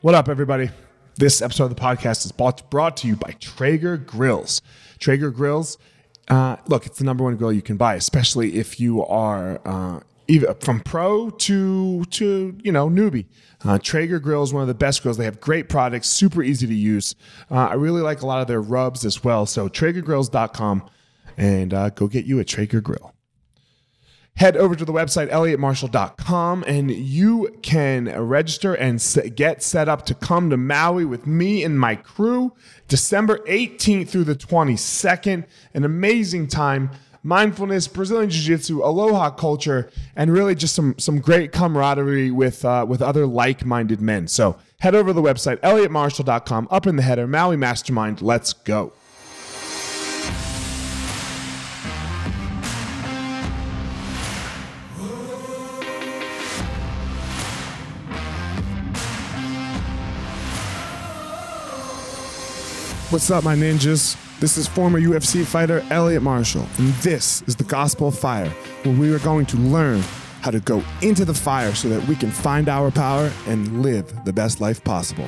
What up, everybody? This episode of the podcast is brought, to you by Traeger Grills. Traeger Grills, uh, look, it's the number one grill you can buy, especially if you are uh, even from pro to to you know newbie. Uh, Traeger Grill is one of the best grills. They have great products, super easy to use. Uh, I really like a lot of their rubs as well. So TraegerGrills.com and uh, go get you a Traeger Grill head over to the website elliottmarshall.com and you can register and get set up to come to Maui with me and my crew December 18th through the 22nd. An amazing time. Mindfulness, Brazilian Jiu-Jitsu, aloha culture, and really just some some great camaraderie with uh, with other like-minded men. So head over to the website elliottmarshall.com. Up in the header, Maui Mastermind. Let's go. What's up, my ninjas? This is former UFC fighter Elliot Marshall, and this is the Gospel of Fire, where we are going to learn how to go into the fire so that we can find our power and live the best life possible.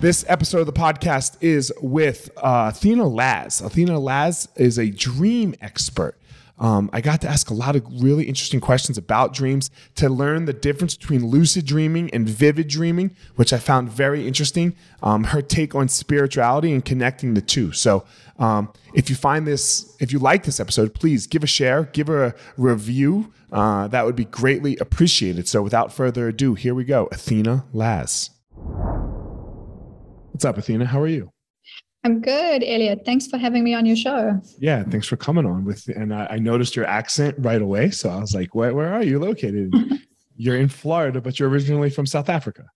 This episode of the podcast is with uh, Athena Laz. Athena Laz is a dream expert. Um, I got to ask a lot of really interesting questions about dreams to learn the difference between lucid dreaming and vivid dreaming, which I found very interesting. Um, her take on spirituality and connecting the two. So, um, if you find this, if you like this episode, please give a share, give a review. Uh, that would be greatly appreciated. So, without further ado, here we go. Athena Laz. What's up, Athena? How are you? I'm good, Elliot. Thanks for having me on your show. Yeah, thanks for coming on with. And I, I noticed your accent right away, so I was like, "Where, where are you located? you're in Florida, but you're originally from South Africa."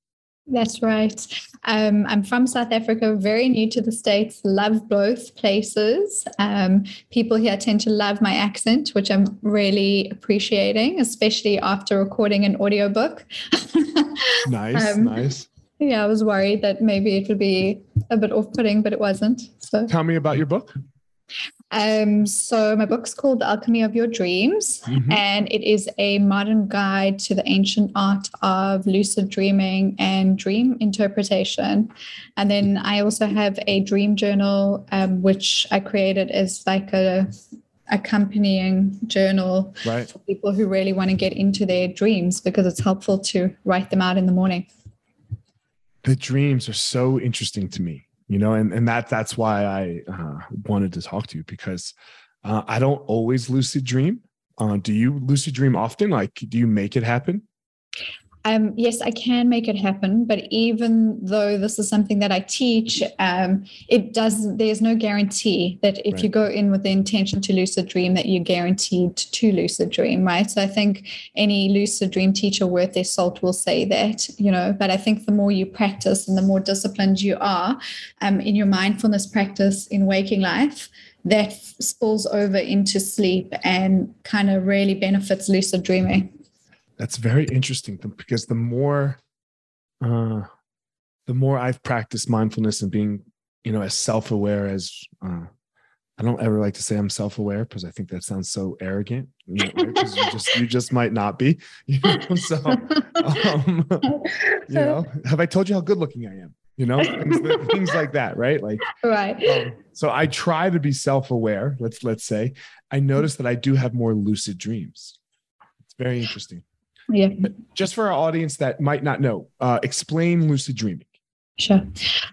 That's right. Um, I'm from South Africa, very new to the States, love both places. Um, people here tend to love my accent, which I'm really appreciating, especially after recording an audiobook. nice, um, nice. Yeah, I was worried that maybe it would be a bit off-putting, but it wasn't. So tell me about your book. Um, so my book's called The Alchemy of Your Dreams, mm-hmm. and it is a modern guide to the ancient art of lucid dreaming and dream interpretation. And then I also have a dream journal, um, which I created as like a accompanying journal right. for people who really want to get into their dreams because it's helpful to write them out in the morning the dreams are so interesting to me you know and, and that that's why i uh, wanted to talk to you because uh, i don't always lucid dream. Uh, do you lucid dream often? Like do you make it happen um, yes, I can make it happen, but even though this is something that I teach, um, it does. There's no guarantee that if right. you go in with the intention to lucid dream, that you're guaranteed to lucid dream, right? So I think any lucid dream teacher worth their salt will say that, you know. But I think the more you practice and the more disciplined you are um, in your mindfulness practice in waking life, that spills over into sleep and kind of really benefits lucid dreaming that's very interesting because the more uh the more I've practiced mindfulness and being, you know, as self-aware as uh I don't ever like to say I'm self-aware because I think that sounds so arrogant. You, know, right? you just you just might not be. You know? So um, you know, have I told you how good looking I am? You know, things, things like that, right? Like right. Um, so I try to be self-aware. Let's let's say I notice that I do have more lucid dreams. It's very interesting. Yeah. Just for our audience that might not know, uh, explain lucid dreaming. Sure.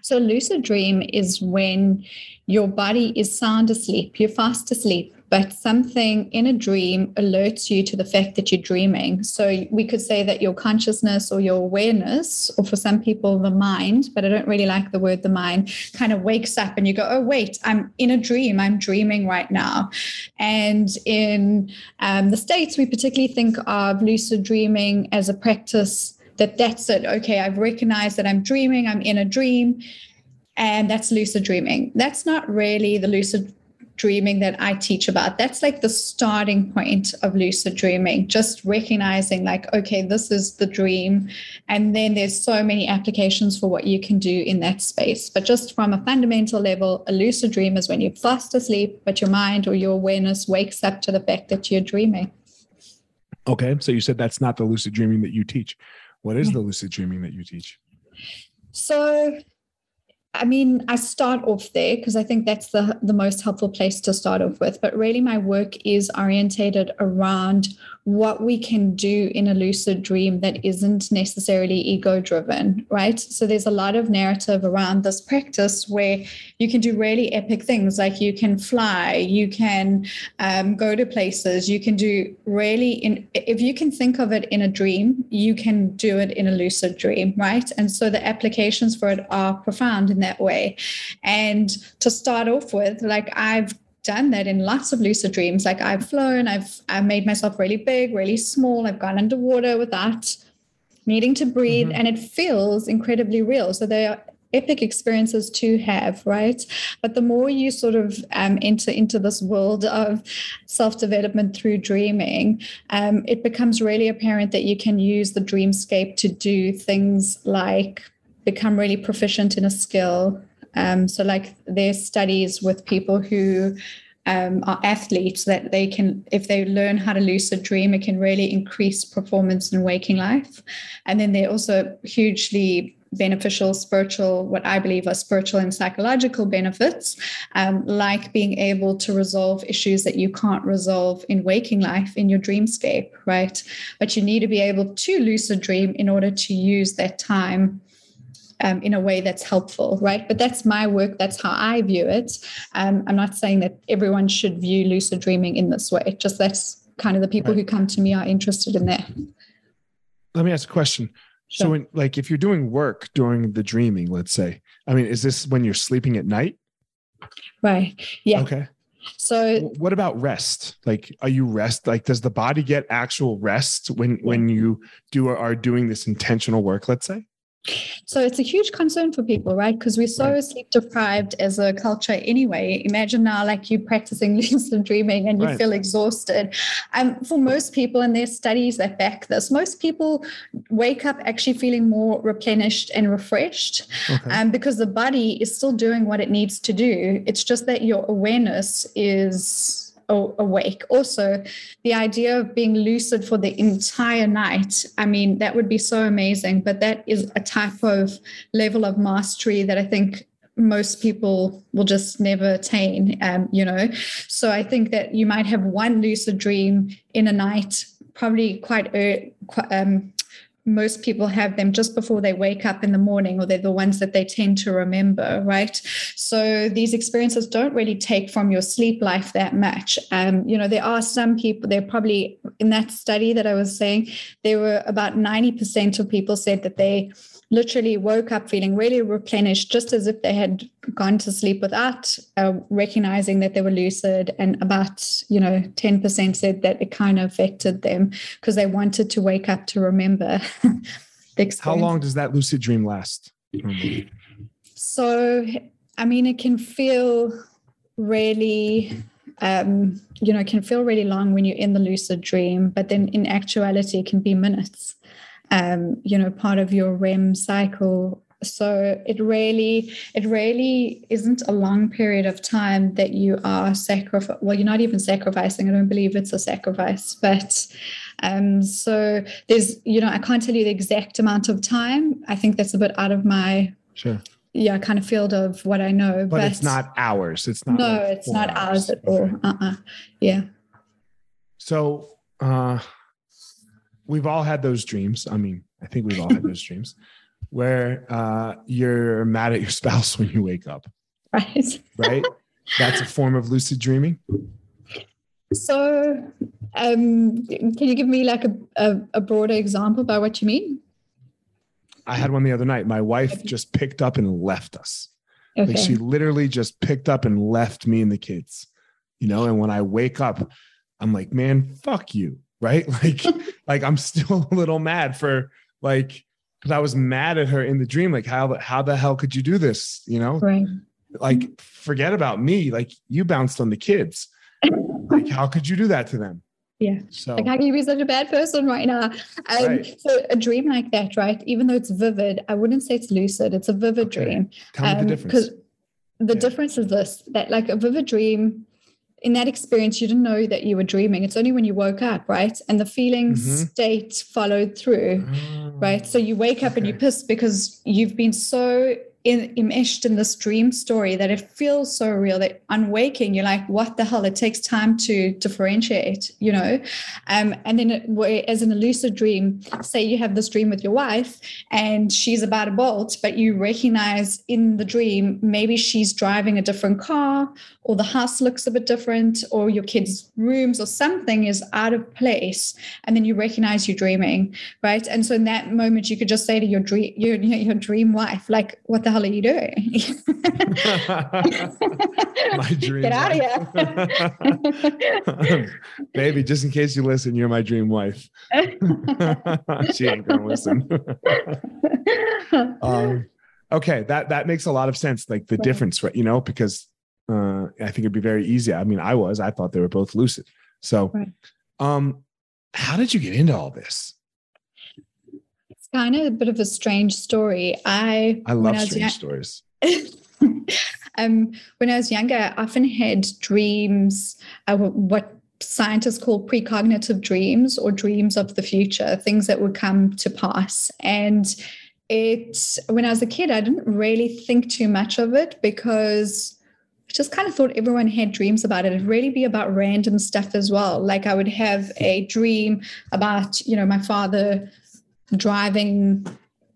So, lucid dream is when your body is sound asleep, you're fast asleep, but something in a dream alerts you to the fact that you're dreaming. So we could say that your consciousness or your awareness, or for some people, the mind, but I don't really like the word the mind, kind of wakes up and you go, oh, wait, I'm in a dream. I'm dreaming right now. And in um, the States, we particularly think of lucid dreaming as a practice that that's it. Okay, I've recognized that I'm dreaming, I'm in a dream. And that's lucid dreaming. That's not really the lucid dreaming that I teach about. That's like the starting point of lucid dreaming, just recognizing, like, okay, this is the dream. And then there's so many applications for what you can do in that space. But just from a fundamental level, a lucid dream is when you're fast asleep, but your mind or your awareness wakes up to the fact that you're dreaming. Okay. So you said that's not the lucid dreaming that you teach. What is the lucid dreaming that you teach? So I mean, I start off there because I think that's the, the most helpful place to start off with. But really, my work is orientated around what we can do in a lucid dream that isn't necessarily ego driven, right? So there's a lot of narrative around this practice where you can do really epic things like you can fly, you can um, go to places, you can do really, in, if you can think of it in a dream, you can do it in a lucid dream, right? And so the applications for it are profound in that way. And to start off with, like I've done that in lots of lucid dreams. Like I've flown, I've I've made myself really big, really small. I've gone underwater without needing to breathe, mm-hmm. and it feels incredibly real. So they are epic experiences to have, right? But the more you sort of um, enter into this world of self development through dreaming, um, it becomes really apparent that you can use the dreamscape to do things like become really proficient in a skill, um, so, like there's studies with people who um, are athletes that they can, if they learn how to lucid dream, it can really increase performance in waking life. And then they're also hugely beneficial spiritual, what I believe are spiritual and psychological benefits, um, like being able to resolve issues that you can't resolve in waking life in your dreamscape, right? But you need to be able to lucid dream in order to use that time um, in a way that's helpful, right? But that's my work. That's how I view it. Um, I'm not saying that everyone should view lucid dreaming in this way. Just that's kind of the people right. who come to me are interested in that. Let me ask a question. Sure. So, when, like, if you're doing work during the dreaming, let's say, I mean, is this when you're sleeping at night? Right. Yeah. Okay. So what about rest? Like are you rest like does the body get actual rest when when you do are doing this intentional work, let's say? So it's a huge concern for people, right? Because we're so sleep deprived as a culture anyway. Imagine now, like you practicing lucid dreaming and you right. feel exhausted. Um, for most people, and there's studies that back this, most people wake up actually feeling more replenished and refreshed okay. um, because the body is still doing what it needs to do. It's just that your awareness is awake. Also, the idea of being lucid for the entire night, I mean, that would be so amazing. But that is a type of level of mastery that I think most people will just never attain, um, you know. So I think that you might have one lucid dream in a night, probably quite, uh, um, most people have them just before they wake up in the morning, or they're the ones that they tend to remember, right? So these experiences don't really take from your sleep life that much. Um, you know, there are some people, they're probably in that study that I was saying, there were about 90% of people said that they literally woke up feeling really replenished, just as if they had gone to sleep without uh, recognizing that they were lucid. And about, you know, 10% said that it kind of affected them because they wanted to wake up to remember How long does that lucid dream last? So, I mean, it can feel really um, you know, can feel really long when you're in the lucid dream, but then in actuality, it can be minutes um, you know, part of your REM cycle. So it really, it really isn't a long period of time that you are sacrificing. Well, you're not even sacrificing. I don't believe it's a sacrifice, but um, so there's, you know, I can't tell you the exact amount of time. I think that's a bit out of my sure yeah kind of field of what i know but, but it's not hours it's not no like it's not hours, hours at all uh-uh yeah so uh we've all had those dreams. I mean, I think we've all had those dreams where uh, you're mad at your spouse when you wake up. Right. Right. That's a form of lucid dreaming. So, um, can you give me like a, a, a broader example by what you mean? I had one the other night. My wife just picked up and left us. Okay. Like she literally just picked up and left me and the kids, you know. And when I wake up, I'm like, man, fuck you right? Like, like I'm still a little mad for like because I was mad at her in the dream. Like, how how the hell could you do this? You know, right? like forget about me. Like you bounced on the kids. like how could you do that to them? Yeah. So like how can you be such a bad person right now? Um, right. So a dream like that, right? Even though it's vivid, I wouldn't say it's lucid. It's a vivid okay. dream. Tell um, me the difference. Because the yeah. difference is this: that like a vivid dream, in that experience, you didn't know that you were dreaming. It's only when you woke up, right? And the feeling mm-hmm. state followed through, oh, right? So you wake up okay. and you piss because you've been so in, in this dream story that it feels so real that on waking you're like what the hell? It takes time to differentiate you know? Um, and then it, as in a lucid dream say you have this dream with your wife and she's about a bolt but you recognize in the dream maybe she's driving a different car or the house looks a bit different or your kids rooms or something is out of place and then you recognize you're dreaming right? And so in that moment you could just say to your dream your, your dream wife like what the hell are you doing? my dream. Get out of here. Baby, just in case you listen, you're my dream wife. she ain't gonna listen. um, okay, that that makes a lot of sense. Like the right. difference, right? You know, because uh, I think it'd be very easy. I mean, I was. I thought they were both lucid. So, right. um, how did you get into all this? Kind of a bit of a strange story. I I love I strange young, stories. um, when I was younger, I often had dreams. Uh, what scientists call precognitive dreams or dreams of the future, things that would come to pass. And it, when I was a kid, I didn't really think too much of it because I just kind of thought everyone had dreams about it. It'd really be about random stuff as well. Like I would have a dream about, you know, my father driving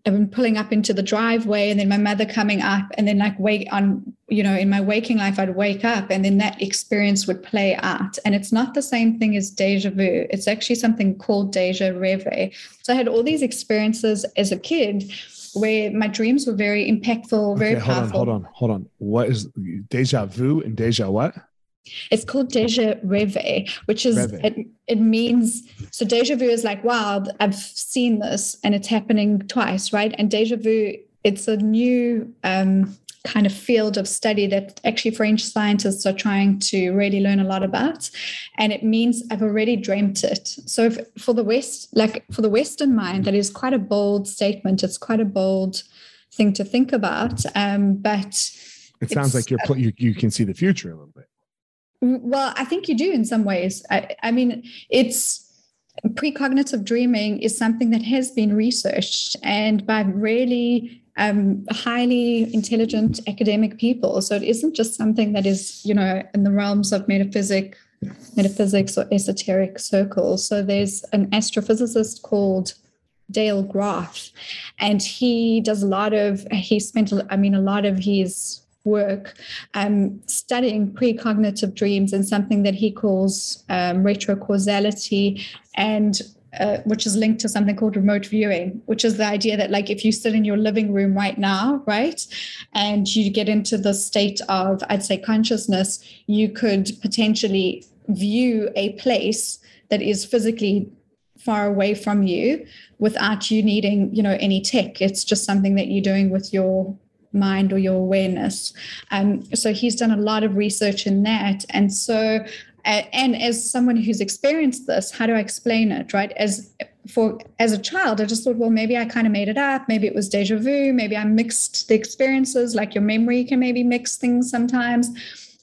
and pulling up into the driveway and then my mother coming up and then like wake on you know in my waking life i'd wake up and then that experience would play out. And it's not the same thing as deja vu. It's actually something called deja reve so i had all these experiences as a kid where my dreams were very impactful very okay, hold powerful. on hold on hold on. What is deja vu and deja what it's called deja reve, which is it, it means so deja vu is like wow, I've seen this and it's happening twice, right? And deja vu, it's a new um, kind of field of study that actually French scientists are trying to really learn a lot about. And it means I've already dreamt it. So if, for the West, like for the Western mind, that is quite a bold statement. It's quite a bold thing to think about. Um, but it sounds like you're you, you can see the future a little bit. Well, I think you do in some ways. I, I mean, it's precognitive dreaming is something that has been researched and by really um, highly intelligent academic people. So it isn't just something that is, you know, in the realms of metaphysics, metaphysics or esoteric circles. So there's an astrophysicist called Dale Graff, and he does a lot of. He spent, I mean, a lot of his work um, studying precognitive dreams and something that he calls um, retrocausality and uh, which is linked to something called remote viewing, which is the idea that, like, if you sit in your living room right now, right, and you get into the state of, I'd say, consciousness, you could potentially view a place that is physically far away from you without you needing, you know, any tech. It's just something that you're doing with your mind or your awareness. Um, so he's done a lot of research in that. And so, uh, and as someone who's experienced this, how do I explain it, right? As for as a child, I just thought, well, maybe I kind of made it up. Maybe it was deja vu. Maybe I mixed the experiences. Like your memory can maybe mix things sometimes.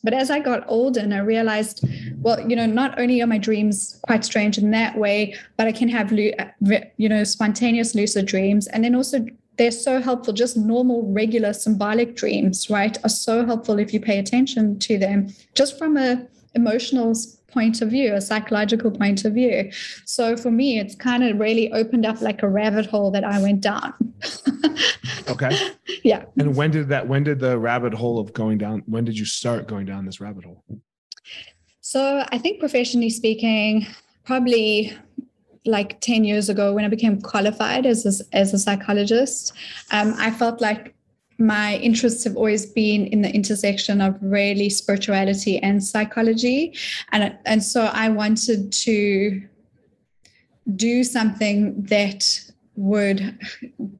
But as I got older and I realized, well, you know, not only are my dreams quite strange in that way, but I can have, you know, spontaneous lucid dreams, and then also they're so helpful. Just normal, regular symbolic dreams, right, are so helpful if you pay attention to them, just from a emotional point of view, a psychological point of view. So for me, it's kind of really opened up like a rabbit hole that I went down. okay. Yeah. And when did that? When did the rabbit hole of going down? When did you start going down this rabbit hole? So I think professionally speaking, probably like 10 years ago when I became qualified as a, as a psychologist, um, I felt like my interests have always been in the intersection of really spirituality and psychology. And, and so I wanted to do something that would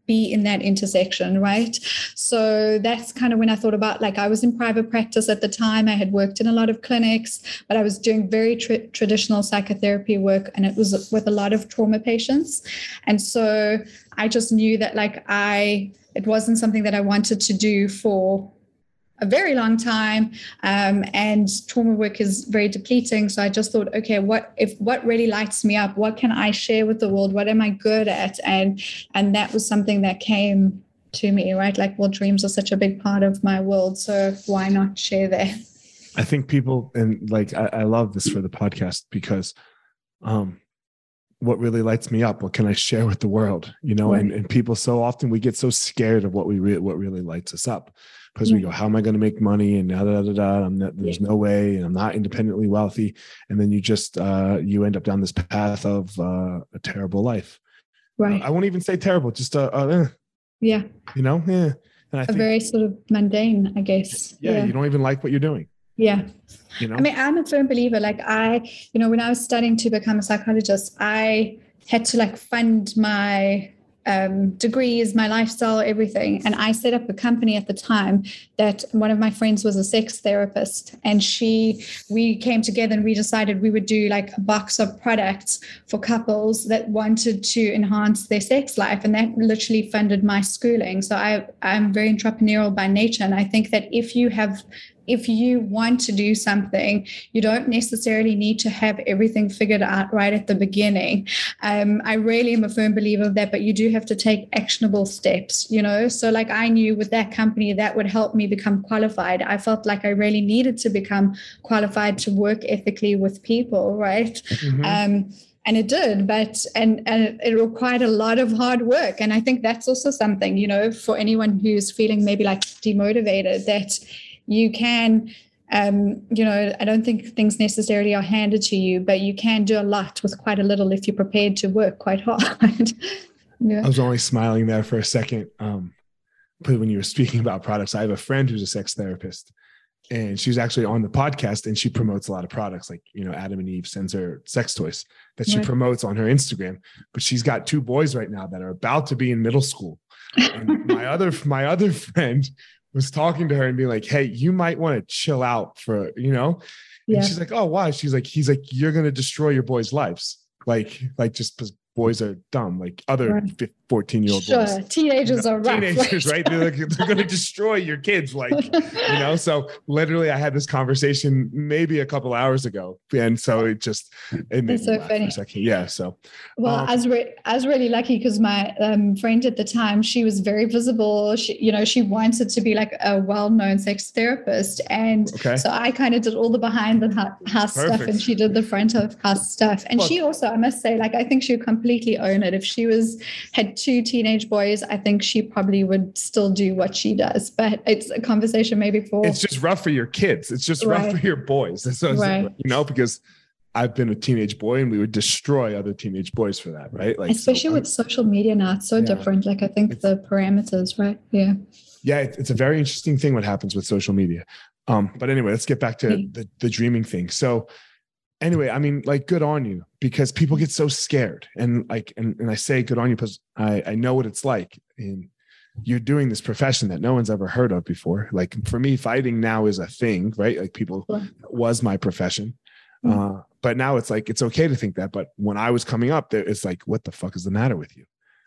be in that intersection, right? So that's kind of when I thought about like I was in private practice at the time. I had worked in a lot of clinics, but I was doing very tra- traditional psychotherapy work and it was with a lot of trauma patients. And so I just knew that like I, it wasn't something that I wanted to do for a very long time um, and trauma work is very depleting. So i just thought okay what if what really lights me up? What can i share with the world? What am i good at? And and that was something that came to me right? Like well dreams are such a big part of my world so why not share that? I think people and like i, I love this for the podcast because um what really lights me up what can i share with the world you know? Right. and, and people so often we get so scared of what we re- what really lights us up because we go, how am I going to make money? And da, da, da, da. I'm not, there's no way, and I'm not independently wealthy. And then you just uh, you end up down this path of uh, a terrible life. Right. Uh, I won't even say terrible, just a, uh eh. yeah, you know, yeah. And I a think, very sort of mundane, I guess. Yeah, yeah, you don't even like what you're doing. Yeah. You know? I mean, I'm a firm believer. Like I, you know, when I was studying to become a psychologist, I had to like fund my um, degrees, my lifestyle, everything. And I set up a company at the time that one of my friends was a sex therapist. And she, we came together and we decided we would do like a box of products for couples that wanted to enhance their sex life. And that literally funded my schooling. So I, I'm very entrepreneurial by nature. And I think that if you have if you want to do something, you don't necessarily need to have everything figured out right at the beginning. Um, I really am a firm believer of that, but you do have to take actionable steps, you know? So, like, I knew with that company that would help me become qualified. I felt like I really needed to become qualified to work ethically with people, right? Mm-hmm. Um, and it did but and and it required a lot of hard work and i think that's also something you know for anyone who's feeling maybe like demotivated that you can um, you know, I don't think things necessarily are handed to you, but you can do a lot with quite a little if you're prepared to work quite hard. yeah. I was only smiling there for a second. Um, but when you were speaking about products, I have a friend who's a sex therapist, and she's actually on the podcast and she promotes a lot of products like you know adam and eve sends her sex toys that she right. promotes on her instagram but she's got two boys right now that are about to be in middle school and my other my other friend was talking to her and being like, "Hey, you might want to chill out for you know." Yeah. And she's like, "Oh, why?" She's like, "He's like, you're gonna destroy your boys' lives, like, like just because boys are dumb, like other right. 14 year old sure. boys. Teenagers you know, are rough, Teenagers, right? They're, like, they're going to destroy your kids. Like, you know, so literally I had this conversation maybe a couple hours ago. And so it just, it made so funny. Yeah. So, well, um, I, was re- I was really lucky because my um, friend at the time, she was very visible. She, you know, she wanted to be like a well known sex therapist. And okay. so I kind of did all the behind the house Perfect. stuff and she did the front of house stuff. And well, she also, I must say, like, I think she would completely own it. If she was, had two teenage boys, I think she probably would still do what she does. But it's a conversation maybe for. It's just rough for your kids. It's just right. rough for your boys. So, right. you know, because I've been a teenage boy and we would destroy other teenage boys for that, right? Like, especially so, with social media now, it's so yeah. different. Like, I think the parameters, right? Yeah. Yeah, it's a very interesting thing what happens with social media. Um, but anyway, let's get back to the, the dreaming thing. So, anyway, I mean, like, good on you because people get so scared. And like, and, and I say good on you because I, I know what it's like. And you're doing this profession that no one's ever heard of before. Like for me, fighting now is a thing, right? Like people was my profession. Mm-hmm. Uh, but now it's like it's okay to think that. But when I was coming up, there it's like, what the fuck is the matter with you?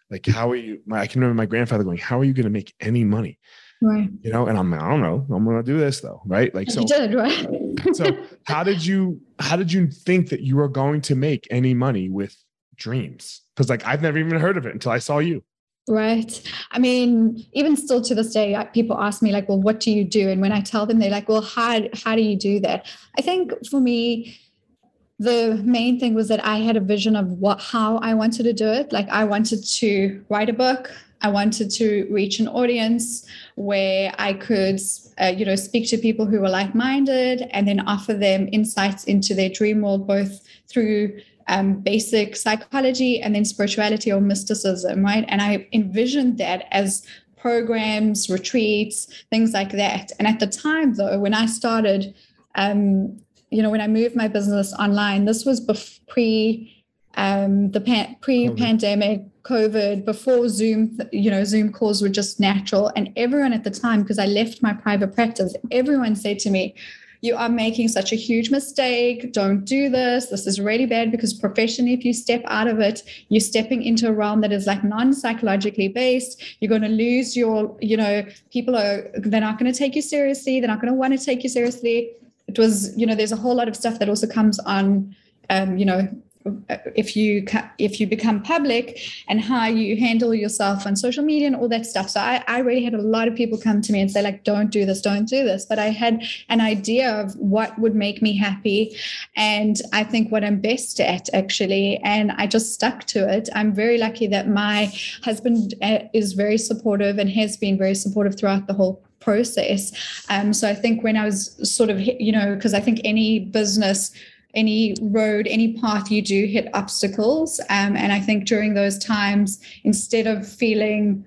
Like, how are you? I can remember my grandfather going, "How are you going to make any money?" Right. You know, and I'm I don't know. I'm gonna do this though, right? Like so. You did right. so how did you how did you think that you were going to make any money with dreams? Because like I've never even heard of it until I saw you. Right. I mean, even still to this day, people ask me like, "Well, what do you do?" And when I tell them, they're like, "Well, how how do you do that?" I think for me, the main thing was that I had a vision of what how I wanted to do it. Like I wanted to write a book. I wanted to reach an audience where I could, uh, you know, speak to people who were like-minded and then offer them insights into their dream world, both through um, basic psychology and then spirituality or mysticism, right? And I envisioned that as programs, retreats, things like that. And at the time, though, when I started, um, you know, when I moved my business online, this was pre um, the pan- pre-pandemic COVID, before Zoom, you know, Zoom calls were just natural. And everyone at the time, because I left my private practice, everyone said to me, you are making such a huge mistake. Don't do this. This is really bad because professionally, if you step out of it, you're stepping into a realm that is like non-psychologically based. You're going to lose your, you know, people are they're not going to take you seriously. They're not going to want to take you seriously. It was, you know, there's a whole lot of stuff that also comes on um, you know, if you if you become public and how you handle yourself on social media and all that stuff. So I, I really had a lot of people come to me and say like don't do this don't do this. But i had an idea of what would make me happy. And i think what i'm best at actually and i just stuck to it. I'm very lucky that my husband uh, is very supportive and has been very supportive throughout the whole process. Um, so i think when i was sort of you know because i think any business any road, any path you do hit obstacles. Um, and I think during those times, instead of feeling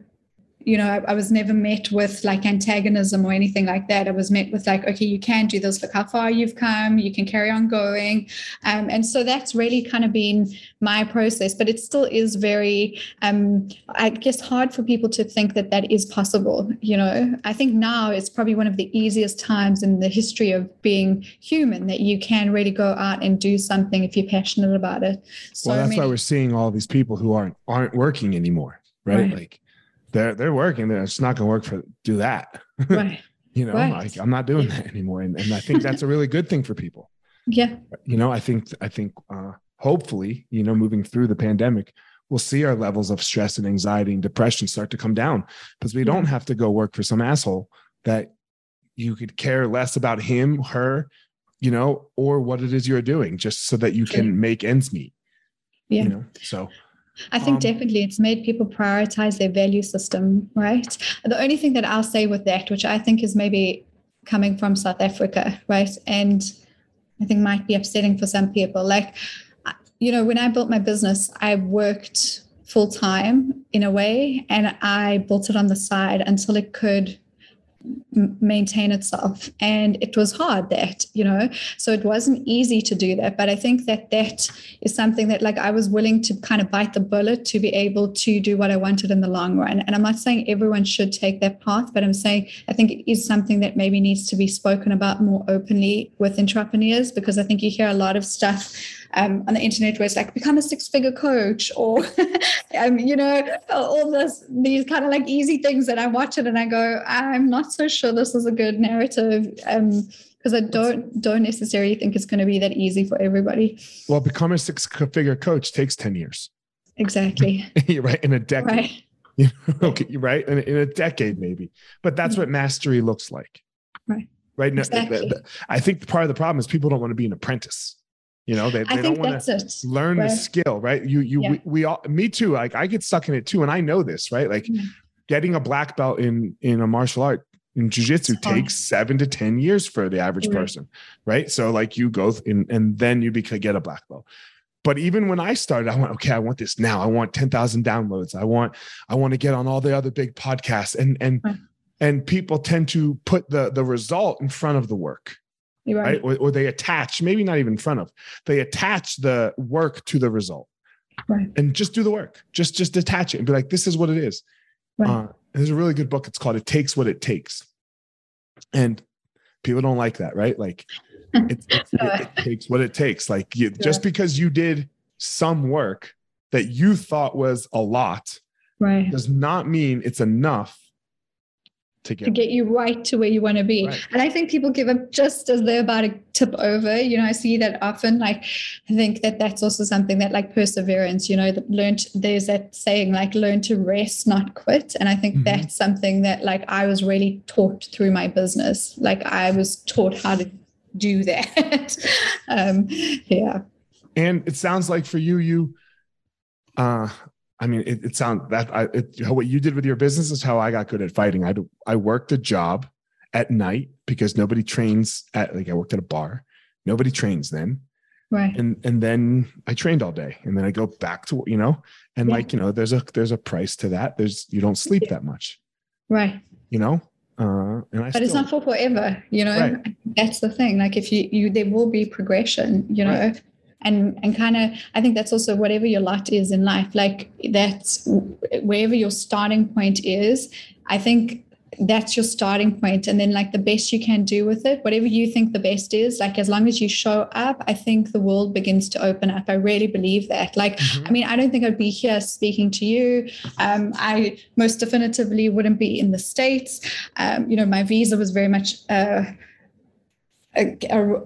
you know, I, I, was never met with like antagonism or anything like that. I was met with like, okay, you can do this. Look how far you've come. You can carry on going. Um, and so that's really kind of been my process. But it still is very, um, I guess, hard for people to think that that is possible. You know, I think now it's probably one of the easiest times in the history of being human that you can really go out and do something if you're passionate about it. So well, that's many- why we're seeing all these people who aren't aren't working anymore, right? right. Like they're they're working. They're, it's not going to work for do that. Right. you know, right. like I'm not doing that anymore, and, and I think that's a really good thing for people. Yeah. You know, I think I think uh, hopefully, you know, moving through the pandemic, we'll see our levels of stress and anxiety and depression start to come down because we yeah. don't have to go work for some asshole that you could care less about him, her, you know, or what it is you're doing, just so that you can make ends meet. Yeah. You know, so I think um, definitely it's made people prioritize their value system, right? The only thing that I'll say with that, which I think is maybe coming from South Africa, right? And I think might be upsetting for some people. Like, you know, when I built my business, I worked full time in a way and I built it on the side until it could maintain itself. And it was hard that you know? So it wasn't easy to do that. But i think that that is something that like i was willing to kind of bite the bullet to be able to do what i wanted in the long run. And i'm not saying everyone should take that path but i'm saying i think it is something that maybe needs to be spoken about more openly with entrepreneurs because i think you hear a lot of stuff um, on the internet where it's like become a six figure coach or um, you know all this these kind of like easy things that I watch it and I go I'm not so sure this is a good narrative um because I don't don't necessarily think it's going to be that easy for everybody. Well, become a six figure coach takes 10 years. Exactly. right. In a decade. Right. okay, right. In, in a decade, maybe. But that's what mastery looks like. Right. Right. Exactly. I think part of the problem is people don't want to be an apprentice. You know, they, they don't want to learn right. the skill, right? You, you, yeah. we, we, all, me too. Like I get stuck in it too, and I know this, right? Like mm-hmm. getting a black belt in in a martial art in jujitsu takes seven to ten years for the average mm-hmm. person, right? So like you go in, and then you become get a black belt. But even when I started, I went, okay, I want this now. I want ten thousand downloads. I want, I want to get on all the other big podcasts, and and right. and people tend to put the the result in front of the work right? right? Or, or, they attach, maybe not even in front of, they attach the work to the result. Right. And just do the work. Just just detach it and be like, this is what it is. Right. Uh, there's a really good book. It's called "It Takes What It Takes," and people don't like that, right? Like, it, it, it, it takes what it takes. Like, you, yeah. just because you did some work that you thought was a lot, right, does not mean it's enough to get, to get you right to where you want to be. Right. And I think people give up just as they're about to tip over. You know, I see that often. Like, I think that that's also something that, like, perseverance, you know, that learned, there's that saying, like, learn to rest, not quit. And I think mm-hmm. that's something that, like, I was really taught through my business. Like, I was taught how to do that. um, yeah. And it sounds like for you, you, uh, I mean, it, it sounds that I, it, what you did with your business is how I got good at fighting. I I worked a job at night because nobody trains at like I worked at a bar. Nobody trains then. Right. And and then I trained all day and then I go back to you know and yeah. like you know there's a there's a price to that. There's you don't sleep that much. Right. You know? Uh, and I but still, it's not for forever, you know. Right. That's the thing. Like if you you there will be progression, you know. Right and and kind of i think that's also whatever your lot is in life like that's wherever your starting point is i think that's your starting point and then like the best you can do with it whatever you think the best is like as long as you show up i think the world begins to open up. I really believe that. Like mm-hmm. i mean i don't think i'd be here speaking to you. Um, i most definitively wouldn't be in the states. Um, you know my visa was very much uh,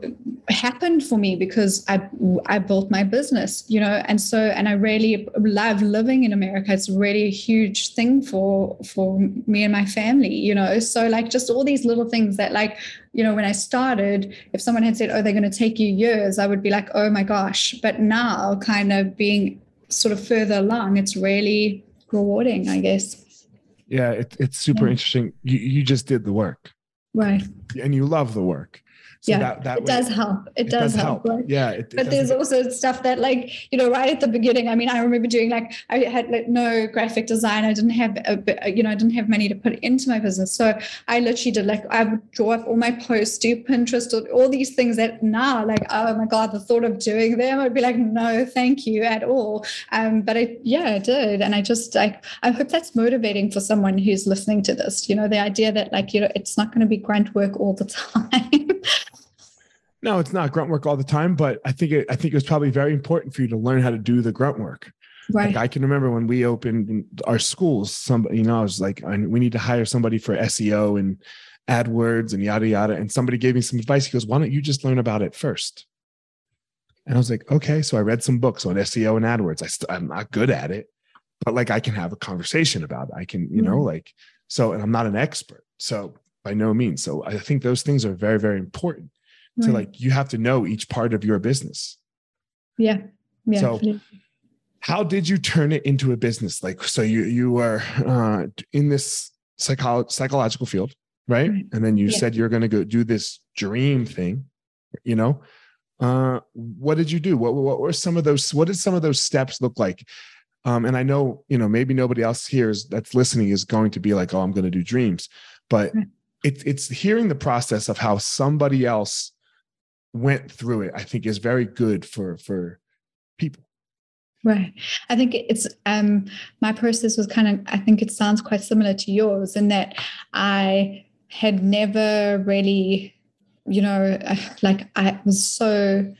happened for me because I I built my business, you know, and so and I really love living in America. It's really a huge thing for for me and my family, you know. So like just all these little things that like you know when I started, if someone had said, "Oh, they're going to take you years," I would be like, "Oh my gosh!" But now, kind of being sort of further along, it's really rewarding, I guess. Yeah, it, it's super yeah. interesting. You you just did the work, right? And you love the work so yeah, that, that it way, does help. It, it does, does, help. help. Right? Yeah. It, but there's also stuff that like, you know, right at the beginning, I mean, I remember doing like, I had like no graphic design. I didn't have, a, you know, I didn't have money to put into my business. So I literally did like, I would draw up all my posts, do Pinterest, all these things that now like, oh my God, the thought of doing them, I'd be like, no, thank you at all. Um, but I, yeah, I did. And I just like, I hope that's motivating for someone who's listening to this, you know, the idea that like, you know, it's not going to be grunt work all the time. No, it's not grunt work all the time, but I think it, I think it was probably very important for you to learn how to do the grunt work. Right. Like I can remember when we opened our schools, somebody, you know, I was like, we need to hire somebody for SEO and AdWords and yada yada. And somebody gave me some advice. He goes, "Why don't you just learn about it first? And I was like, "Okay." So I read some books on SEO and AdWords. I st- I'm not good at it, but like I can have a conversation about it. I can, you mm-hmm. know, like so. And I'm not an expert, so by no means. So I think those things are very, very important right. to like you have to know each part of your business. Yeah. Yeah so how did you turn it into a business? Like so you you were uh, in this psycholo- psychological field right? right, and then you yeah. said you're going to go do this dream thing you know? Uh, what did you do? What, what were some of those what did some of those steps look like? Um, and i know you know maybe nobody else here is that's listening is going to be like oh i'm going to do dreams. But right. it, it's hearing the process of how somebody else went through it, I think is very good for for people. Right. I think it's um my process was kind of I think it sounds quite similar to yours in that I had never really, you know, like I was so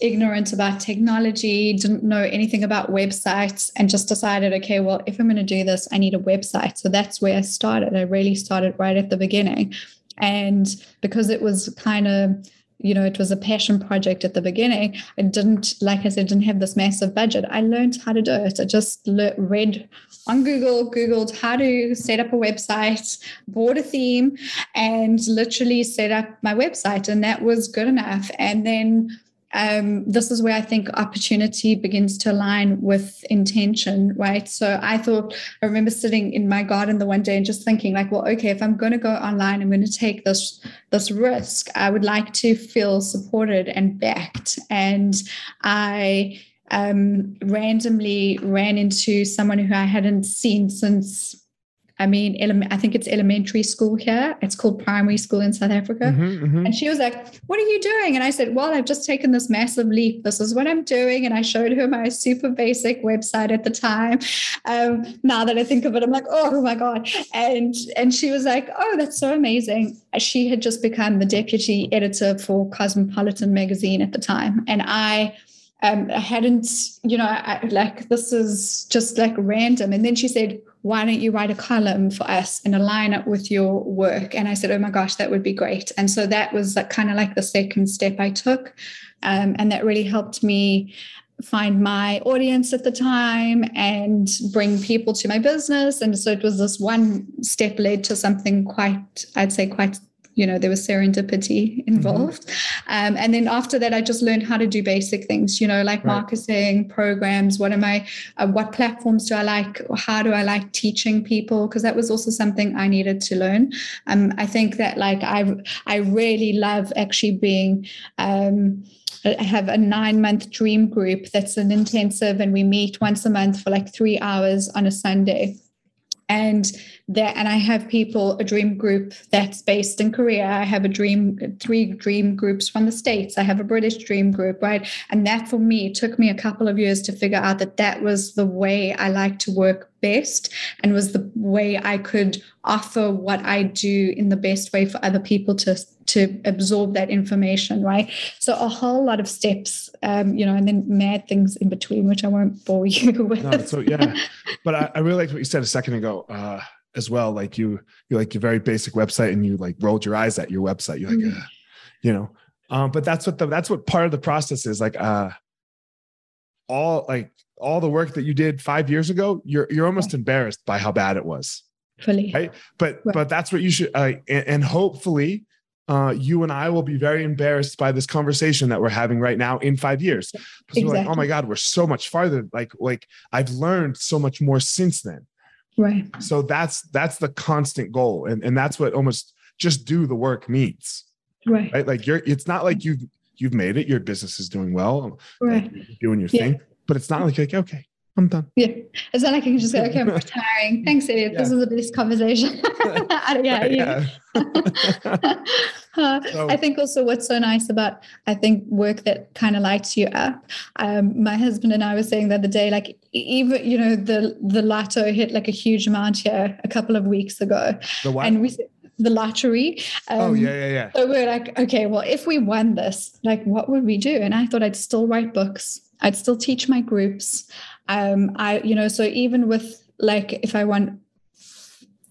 ignorant about technology, didn't know anything about websites, and just decided, okay, well, if I'm going to do this, I need a website. So that's where I started. I really started right at the beginning. And because it was kind of you know it was a passion project at the beginning. I didn't like i said didn't have this massive budget. I learned how to do it. I just read on google googled how to set up a website bought a theme and literally set up my website and that was good enough. And then um, this is where I think opportunity begins to align with intention, right? So I thought, I remember sitting in my garden the one day and just thinking, like, well, okay, if I'm going to go online, I'm going to take this this risk. I would like to feel supported and backed, and I um, randomly ran into someone who I hadn't seen since I mean, ele- I think it's elementary school here. It's called primary school in South Africa. Mm-hmm, mm-hmm. And she was like, What are you doing? And I said, Well, I've just taken this massive leap. This is what I'm doing. And I showed her my super basic website at the time. Um, now that I think of it, I'm like, Oh my God. And and she was like, Oh, that's so amazing. She had just become the deputy editor for Cosmopolitan magazine at the time. And I um, I hadn't, you know, I, like this is just like random. And then she said, why don't you write a column for us and align it with your work? And I said, oh my gosh, that would be great. And so that was like kind of like the second step I took. Um, and that really helped me find my audience at the time and bring people to my business. And so it was this one step led to something quite, I'd say, quite you know there was serendipity involved. Mm-hmm. um, and then after that i just learned how to do basic things you know like right. marketing programs. What am i uh, what platforms do i like? How do i like teaching people? Because that was also something i needed to learn. Um, i think that like i i really love actually being um, I have a nine month dream group that's an intensive, and we meet once a month for like three hours on a Sunday. And that and i have people a dream group that's based in korea. I have a dream three dream groups from the states. I have a british dream group right? And that for me took me a couple of years to figure out that that was the way i like to work best and was the way i could offer what i do in the best way for other people to to absorb that information right? So a whole lot of steps um, you know and then mad things in between which i won't bore you with. No, so yeah. But I, I, really liked what you said a second ago uh, as well like you you like your very basic website and you like rolled your eyes at your website you're like mm-hmm. uh, you know um, but that's what the that's what part of the process is like uh all like all the work that you did five years ago you're you're almost embarrassed by how bad it was fully right but right. but that's what you should uh, and, and hopefully uh, you and I will be very embarrassed by this conversation that we're having right now in five years. Because exactly. we're like, oh my God, we're so much farther. Like, like I've learned so much more since then. Right. So that's that's the constant goal. And, and that's what almost just do the work means. Right. Right. Like you're it's not like you've you've made it, your business is doing well, right. Like doing your yeah. thing, but it's not like like, okay, I'm done. Yeah. It's not like I can just go, okay, I'm retiring. Thanks, Elliot. Yeah. This is the best conversation. yeah. yeah. uh, so, I think also what's so nice about, I think, work that kind of lights you up. Um, my husband and I were saying the other day, like, even, you know, the, the lotto hit like a huge amount here a couple of weeks ago. The what? And we the lottery. Um, oh yeah, yeah, yeah. So we're like, okay, well, if we won this, like, what would we do? And I thought I'd still write books. I'd still teach my groups um i you know so even with like if i want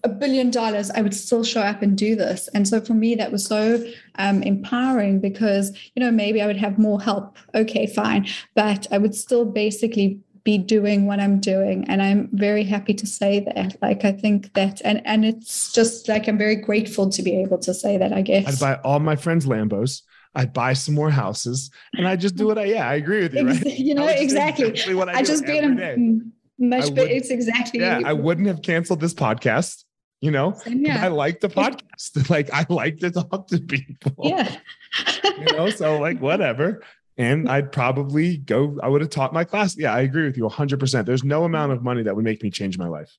a billion dollars i would still show up and do this. And so for me that was so um, empowering because you know maybe i would have more help. Okay fine. But i would still basically be doing what i'm doing. And i'm very happy to say that. Like i think that and and it's just like i'm very grateful to be able to say that i guess. I'd buy all my friends lambos I'd buy some more houses and I just do what I, yeah, I agree with you, right? You know, exactly. exactly. what I, I just in a much, but it's exactly. Yeah, I wouldn't have canceled this podcast, you know, yeah. I like the podcast. like I like to talk to people. Yeah. you know, so like whatever. And I'd probably go, I would have taught my class. Yeah, I agree with you 100%. There's no amount of money that would make me change my life.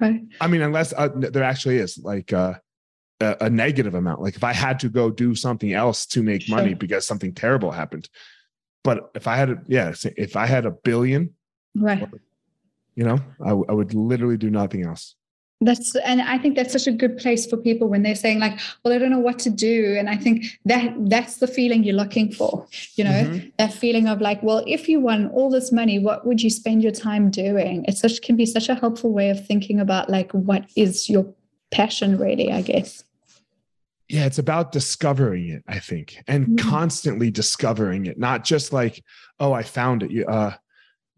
Right. I mean, unless uh, there actually is like, uh, a, a, negative amount. Like if I had to go do something else to make sure. money because something terrible happened. But if I had a, yeah, if I had a billion, right, you know, I, I would literally do nothing else that's and i think that's such a good place for people when they're saying like well i don't know what to do and i think that that's the feeling you're looking for you know mm-hmm. that feeling of like well if you won all this money what would you spend your time doing it's such can be such a helpful way of thinking about like what is your passion really i guess yeah it's about discovering it i think and mm-hmm. constantly discovering it not just like oh i found it. Uh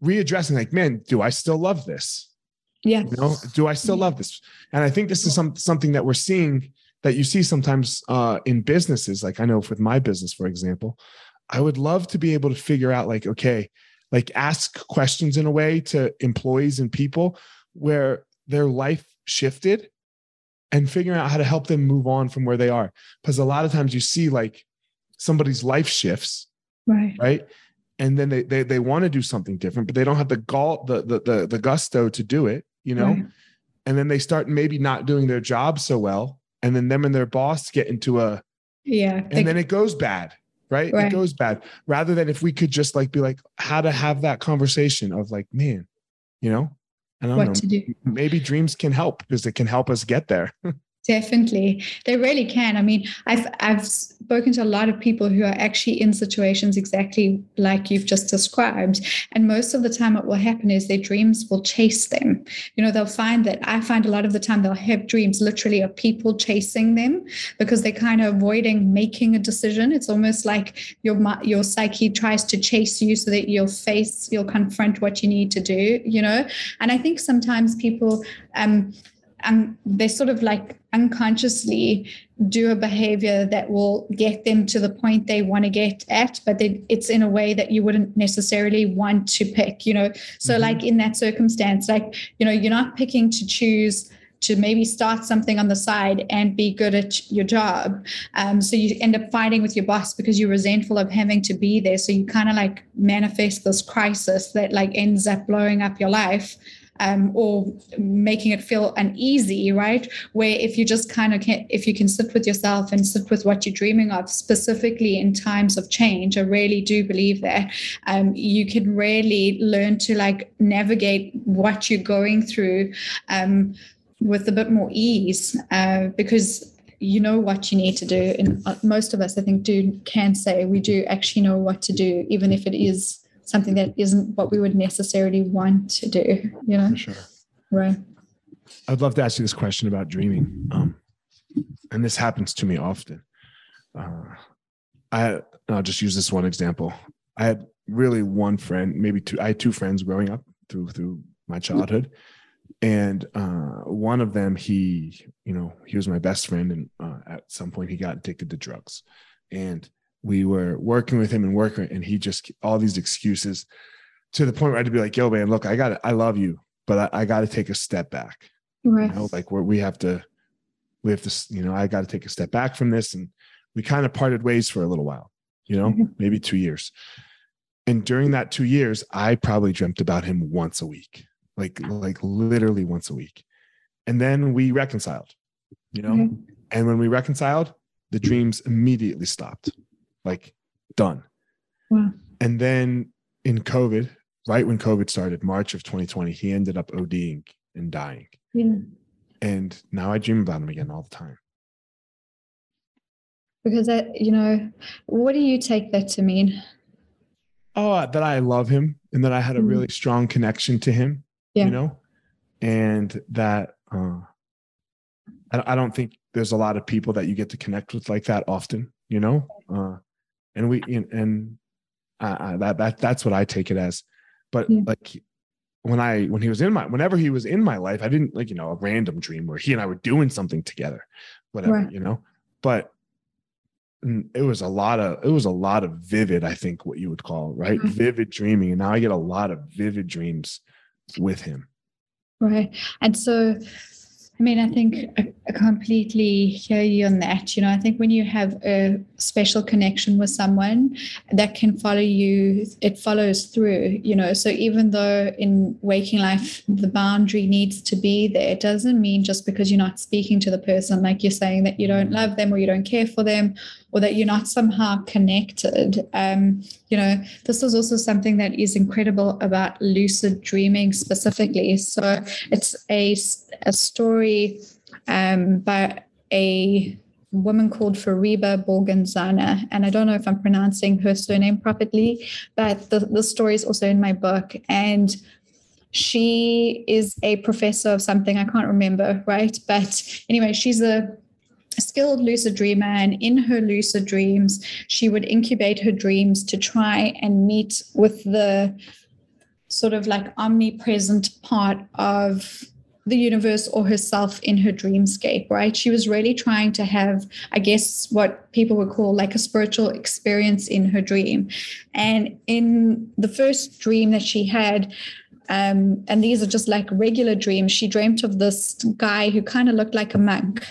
readdressing like man do i still love this? Yeah you know do i still love this? And i think this is some something that we're seeing that you see sometimes uh in businesses like i know with my business for example i would love to be able to figure out like okay like ask questions in a way to employees and people where their life shifted and figuring out how to help them move on from where they are. Because a lot of times you see like somebody's life shifts, right? Right. And then they they, they want to do something different, but they don't have the gall, the, the the the gusto to do it, you know. Right. And then they start maybe not doing their job so well, and then them and their boss get into a yeah, and they, then it goes bad, right? right? It goes bad. Rather than if we could just like be like how to have that conversation of like, man, you know, I don't what know. to do. Maybe dreams can help because it can help us get there. Definitely. They really can. I mean, I've I've spoken to a lot of people who are actually in situations exactly like you've just described. And most of the time what will happen is their dreams will chase them. You know, they'll find that I find a lot of the time they'll have dreams literally of people chasing them because they're kind of avoiding making a decision. It's almost like your your psyche tries to chase you so that you'll face, you'll confront what you need to do, you know. And I think sometimes people um and they sort of like unconsciously do a behavior that will get them to the point they want to get at but they, it's in a way that you wouldn't necessarily want to pick you know so mm-hmm. like in that circumstance like you know you're not picking to choose to maybe start something on the side and be good at your job. Um, so you end up fighting with your boss because you're resentful of having to be there. So you kind of like manifest this crisis that like ends up blowing up your life um, or making it feel uneasy, right? Where if you just kind of can, if you can sit with yourself and sit with what you're dreaming of, specifically in times of change, I really do believe that um, you can really learn to like navigate what you're going through um, with a bit more ease uh, because you know what you need to do and uh, most of us i think do can say we do actually know what to do even if it is something that isn't what we would necessarily want to do you know For sure. right I'd love to ask you this question about dreaming. Um, and this happens to me often. Uh, I I'll just use this one example. I had really one friend, maybe two. I had two friends growing up through through my childhood, and uh, one of them, he you know he was my best friend, and uh, at some point he got addicted to drugs, and we were working with him and working, and he just all these excuses to the point where I had to be like, "Yo, man, look, I got I love you, but I, I got to take a step back." right you know like where we have to we have to you know i got to take a step back from this and we kind of parted ways for a little while you know Mhm. maybe two years and during that two years i probably dreamt about him once a week like like literally once a week and then we reconciled you know Mhm. and when we reconciled the dreams immediately stopped like done Wow. and then in covid right when covid started march of 2020 he ended up oding and dying yeah and now I dream about him again all the time. because that you know what do you take that to mean Oh, that I love him and that I had a Mhm. really strong connection to him, Yeah. you know, and that uh, I, I don't think there's a lot of people that you get to connect with like that often, you know, uh, and we and, and uh, that that that's what I take it as. But Yeah. like when I when he was in my whenever he was in my life, I didn't like you know a random dream where he and I were doing something together, whatever, Right. you know. But it was a lot of it was a lot of vivid i think what you would call right Mhm. vivid dreaming and now i get a lot of vivid dreams with him Right. And so, I mean, I think I, I completely hear you on that. You know, I think when you have a special connection with someone that can follow you, it follows through, you know. So even though in waking life, the boundary needs to be there, it doesn't mean just because you're not speaking to the person, like you're saying that you don't love them or you don't care for them or that you're not somehow connected. Um, you know, this is also something that is incredible about lucid dreaming specifically. So it's a, a story um, by a woman called Fariba Borgenzana. And I don't know if I'm pronouncing her surname properly, but the, the story is also in my book. And she is a professor of something I can't remember, right? But anyway, she's a skilled lucid dreamer and in her lucid dreams she would incubate her dreams to try and meet with the sort of like omnipresent part of the universe or herself in her dreamscape right she was really trying to have i guess what people would call like a spiritual experience in her dream and in the first dream that she had um, and these are just like regular dreams. She dreamt of this guy who kind of looked like a monk,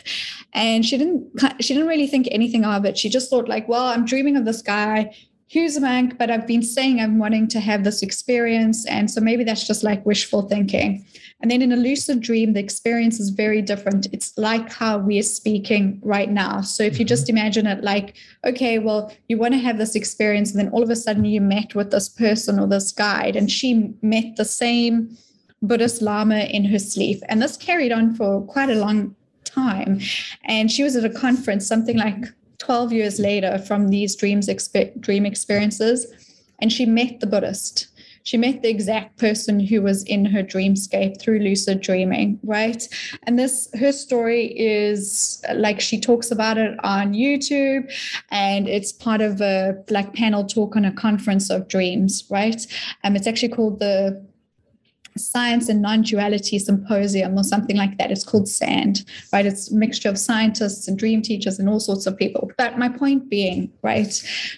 and she didn't she didn't really think anything of it. She just thought like, well, I'm dreaming of this guy. Who's a monk, but I've been saying I'm wanting to have this experience, and so maybe that's just like wishful thinking. And then in a lucid dream, the experience is very different. It's like how we are speaking right now. So if you mm-hmm. just imagine it like, okay, well, you want to have this experience, and then all of a sudden you met with this person or this guide, and she met the same Buddhist Lama in her sleep. And this carried on for quite a long time. And she was at a conference, something like 12 years later from these dreams expe- dream experiences, and she met the Buddhist she met the exact person who was in her dreamscape through lucid dreaming right and this her story is like she talks about it on youtube and it's part of a like panel talk on a conference of dreams right um it's actually called the Science and Non-Duality Symposium or something like that. It's called SAND, right? It's a mixture of scientists and dream teachers and all sorts of people. But my point being, right,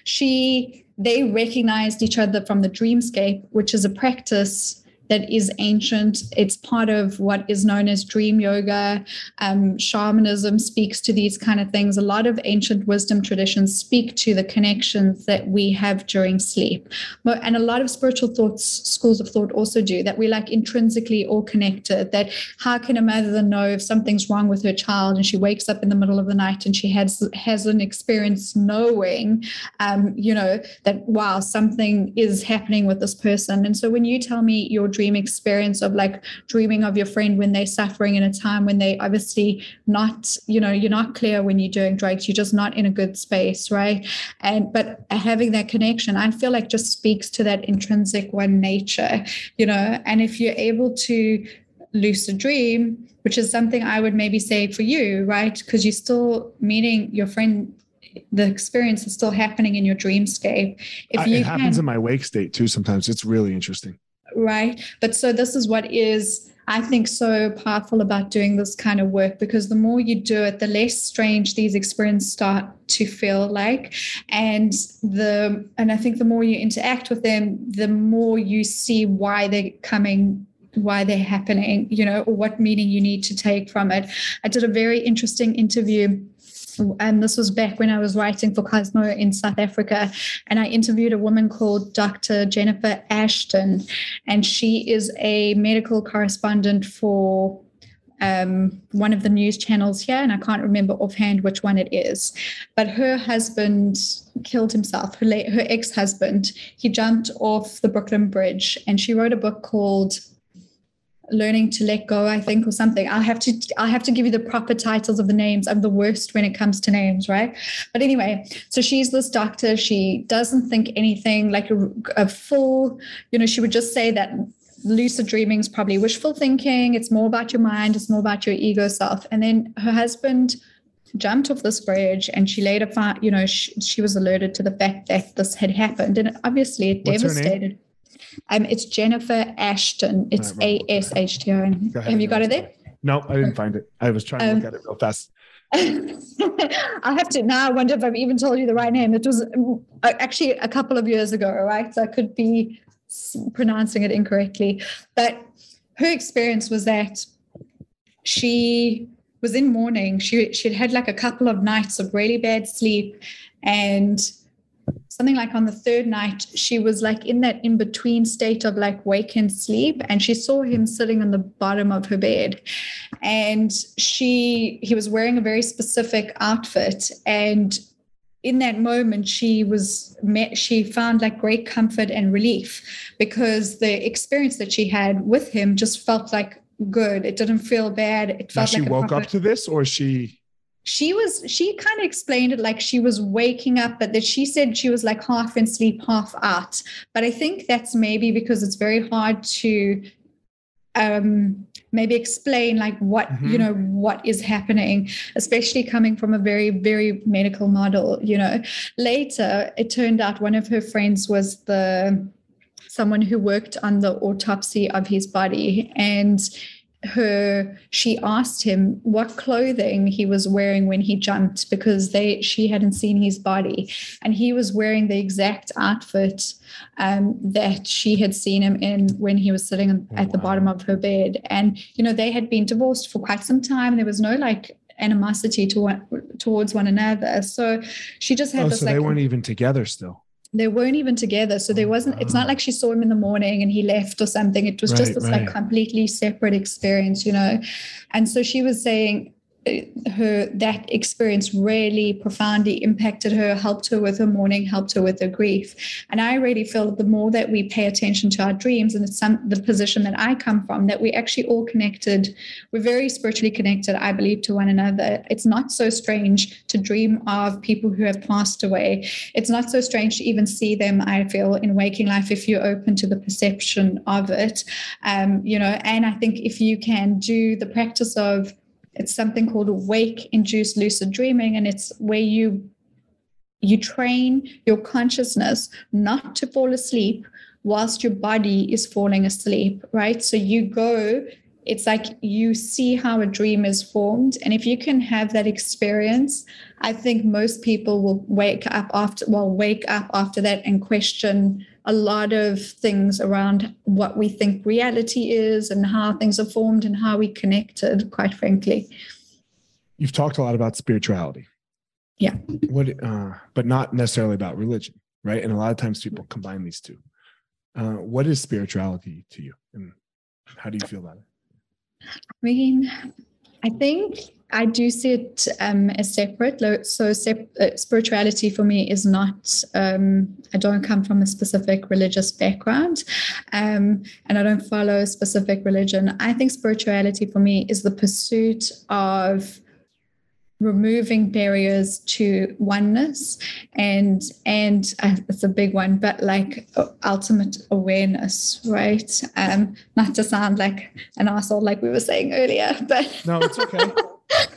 she they recognized each other from the dreamscape, which is a practice that is ancient. It's part of what is known as dream yoga. Um, shamanism speaks to these kind of things. A lot of ancient wisdom traditions speak to the connections that we have during sleep. And a lot of spiritual thoughts, schools of thought also do that we're like intrinsically all connected. That how can a mother know if something's wrong with her child and she wakes up in the middle of the night and she has has an experience knowing, um, you know, that wow, something is happening with this person. And so when you tell me your dream experience of like dreaming of your friend when they're suffering in a time when they obviously not, you know, you're not clear when you're doing drugs, you're just not in a good space, right? And but having that connection, I feel like just speaks to that intrinsic one nature, you know, and if you're able to lucid dream, which is something I would maybe say for you, right? Because you're still meeting your friend the experience is still happening in your dreamscape. If you it happens can, in my wake state too. Sometimes it's really interesting. Right. But so this is what is, I think, so powerful about doing this kind of work because the more you do it, the less strange these experiences start to feel like. And the and I think the more you interact with them, the more you see why they're coming why they're happening, you know, or what meaning you need to take from it. I did a very interesting interview and this was back when I was writing for Cosmo in South Africa. And I interviewed a woman called Dr. Jennifer Ashton, and she is a medical correspondent for um, one of the news channels here, and I can't remember offhand which one it is. But her husband killed himself, her, her ex husband. He jumped off the Brooklyn Bridge, and she wrote a book called learning to let go i think or something. I'll have to i'll have to give you the proper titles of the names. I'm the worst when it comes to names right? But anyway so she's this doctor. She doesn't think anything like a, a full you know she would just say that lucid dreaming is probably wishful thinking. It's more about your mind. It's more about your ego self. And then her husband jumped off this bridge and she later found you know she, she was alerted to the fact that this had happened. And obviously it What's devastated um, it's Jennifer Ashton. It's A S H T O N. Have you got it there? No, I didn't find it. I was trying to look um, at it real fast. I have to now. I wonder if I've even told you the right name. It was um, actually a couple of years ago, right? So I could be pronouncing it incorrectly. But her experience was that she was in mourning. She she'd had like a couple of nights of really bad sleep, and something like on the third night, she was like in that in between state of like wake and sleep. And she saw him sitting on the bottom of her bed. And she, he was wearing a very specific outfit. And in that moment she was met she found like great comfort and relief because the experience that she had with him just felt like good it didn't feel bad it felt now she like woke up to this or she she was she kind of explained it like she was waking up but that she said she was like half in sleep half out but i think that's maybe because it's very hard to um maybe explain like what mm-hmm. you know what is happening especially coming from a very very medical model you know later it turned out one of her friends was the someone who worked on the autopsy of his body and her she asked him what clothing he was wearing when he jumped because they she hadn't seen his body. And he was wearing the exact outfit um, that she had seen him in when he was sitting oh, at wow. the bottom of her bed. And you know they had been divorced for quite some time. There was no like animosity to one, towards one another. So she just had oh, this so like, they weren't even together still they weren't even together so there oh, wasn't it's not like she saw him in the morning and he left or something. It was right, just this right. like completely separate experience you know? And so she was saying her that experience really profoundly impacted her helped her with her mourning helped her with her grief. And i really feel that the more that we pay attention to our dreams and it's some the position that i come from that we're actually all connected we're very spiritually connected i believe to one another. It's not so strange to dream of people who have passed away. It's not so strange to even see them i feel in waking life if you're open to the perception of it. Um, you know and i think if you can do the practice of it's something called wake induced lucid dreaming and it's where you you train your consciousness not to fall asleep whilst your body is falling asleep right? So you go it's like you see how a dream is formed. And if you can have that experience i think most people will wake up after well wake up after that and question a lot of things around what we think reality is and how things are formed and how we connected, quite frankly. You've talked a lot about spirituality. Yeah. What, uh, but not necessarily about religion, right? And a lot of times people combine these two. Uh, what is spirituality to you, and how do you feel about it? I mean, I think I do see it um, as separate. So, sep- uh, spirituality for me is not, um, I don't come from a specific religious background um, and I don't follow a specific religion. I think spirituality for me is the pursuit of removing barriers to oneness and and uh, it's a big one but like uh, ultimate awareness right? Um not to sound like an asshole like we were saying earlier but no it's okay.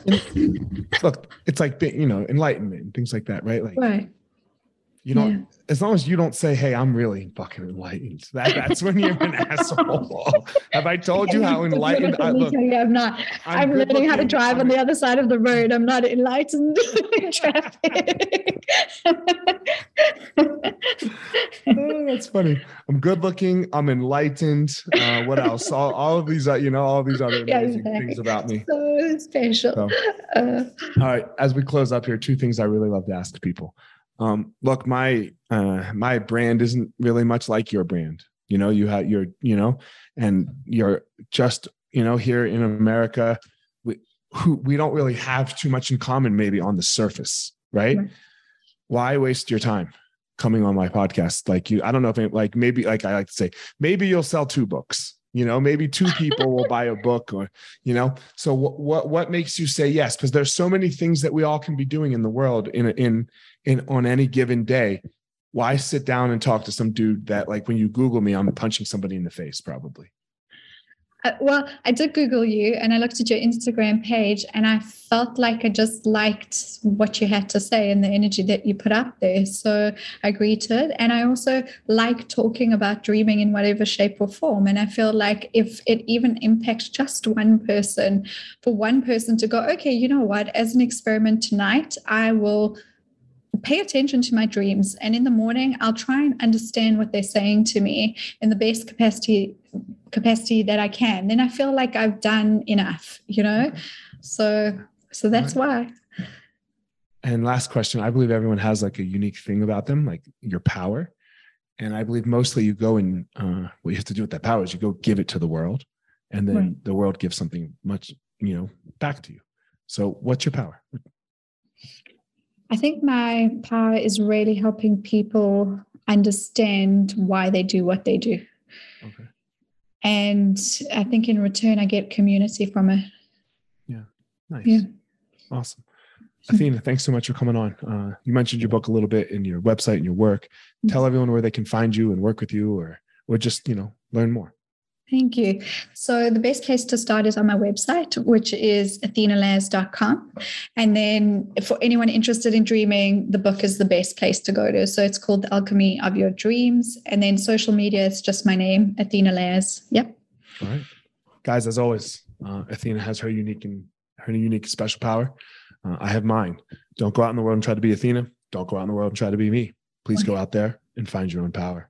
Look it's like you know enlightenment and things like that right? Like right you don't, yeah. as long as you don't say, "Hey, I'm really fucking enlightened," that, that's when you're an asshole. Have I told you how enlightened I look? You, I'm not. I'm, I'm learning how to drive on the other side of the road. I'm not enlightened in traffic. oh, that's funny. I'm good looking. I'm enlightened. Uh, what else? All, all of these, uh, you know, all these other amazing yeah, things about me. So special. So, uh, all right. As we close up here, two things I really love to ask people. Um, look, my uh, my brand isn't really much like your brand. You know, you have your, you know, and you're just, you know, here in America, we who we don't really have too much in common, maybe on the surface, right? right. Why waste your time coming on my podcast? Like you, I don't know if it, like maybe like I like to say, maybe you'll sell two books you know maybe two people will buy a book or you know so what what, what makes you say yes because there's so many things that we all can be doing in the world in in in on any given day why sit down and talk to some dude that like when you google me i'm punching somebody in the face probably uh, well, I did Google you and I looked at your Instagram page and I felt like I just liked what you had to say and the energy that you put up there. So I agreed to it. And I also like talking about dreaming in whatever shape or form. And I feel like if it even impacts just one person, for one person to go, okay, you know what, as an experiment tonight, I will pay attention to my dreams and in the morning i'll try and understand what they're saying to me in the best capacity capacity that i can. Then i feel like i've done enough you know? So so that's why. And last question i believe everyone has like a unique thing about them like your power. And i believe mostly you go and uh, what you have to do with that power is you go give it to the world and then right. the world gives something much you know back to you. So what's your power I think my power is really helping people understand why they do what they do. Okay. And I think in return, I get community from it. Yeah. Nice. Yeah. Awesome. Athena, thanks so much for coming on. Uh, you mentioned your book a little bit in your website and your work. Tell everyone where they can find you and work with you or or just, you know, learn more. Thank you. So the best place to start is on my website, which is athenalaz.com. And then for anyone interested in dreaming, the book is the best place to go to. So it's called The Alchemy of Your Dreams. And then social media, it's just my name, Athena Laz. Yep. All right. Guys, as always, uh, Athena has her unique and her unique special power. Uh, I have mine. Don't go out in the world and try to be Athena. Don't go out in the world and try to be me. Please go out there and find your own power.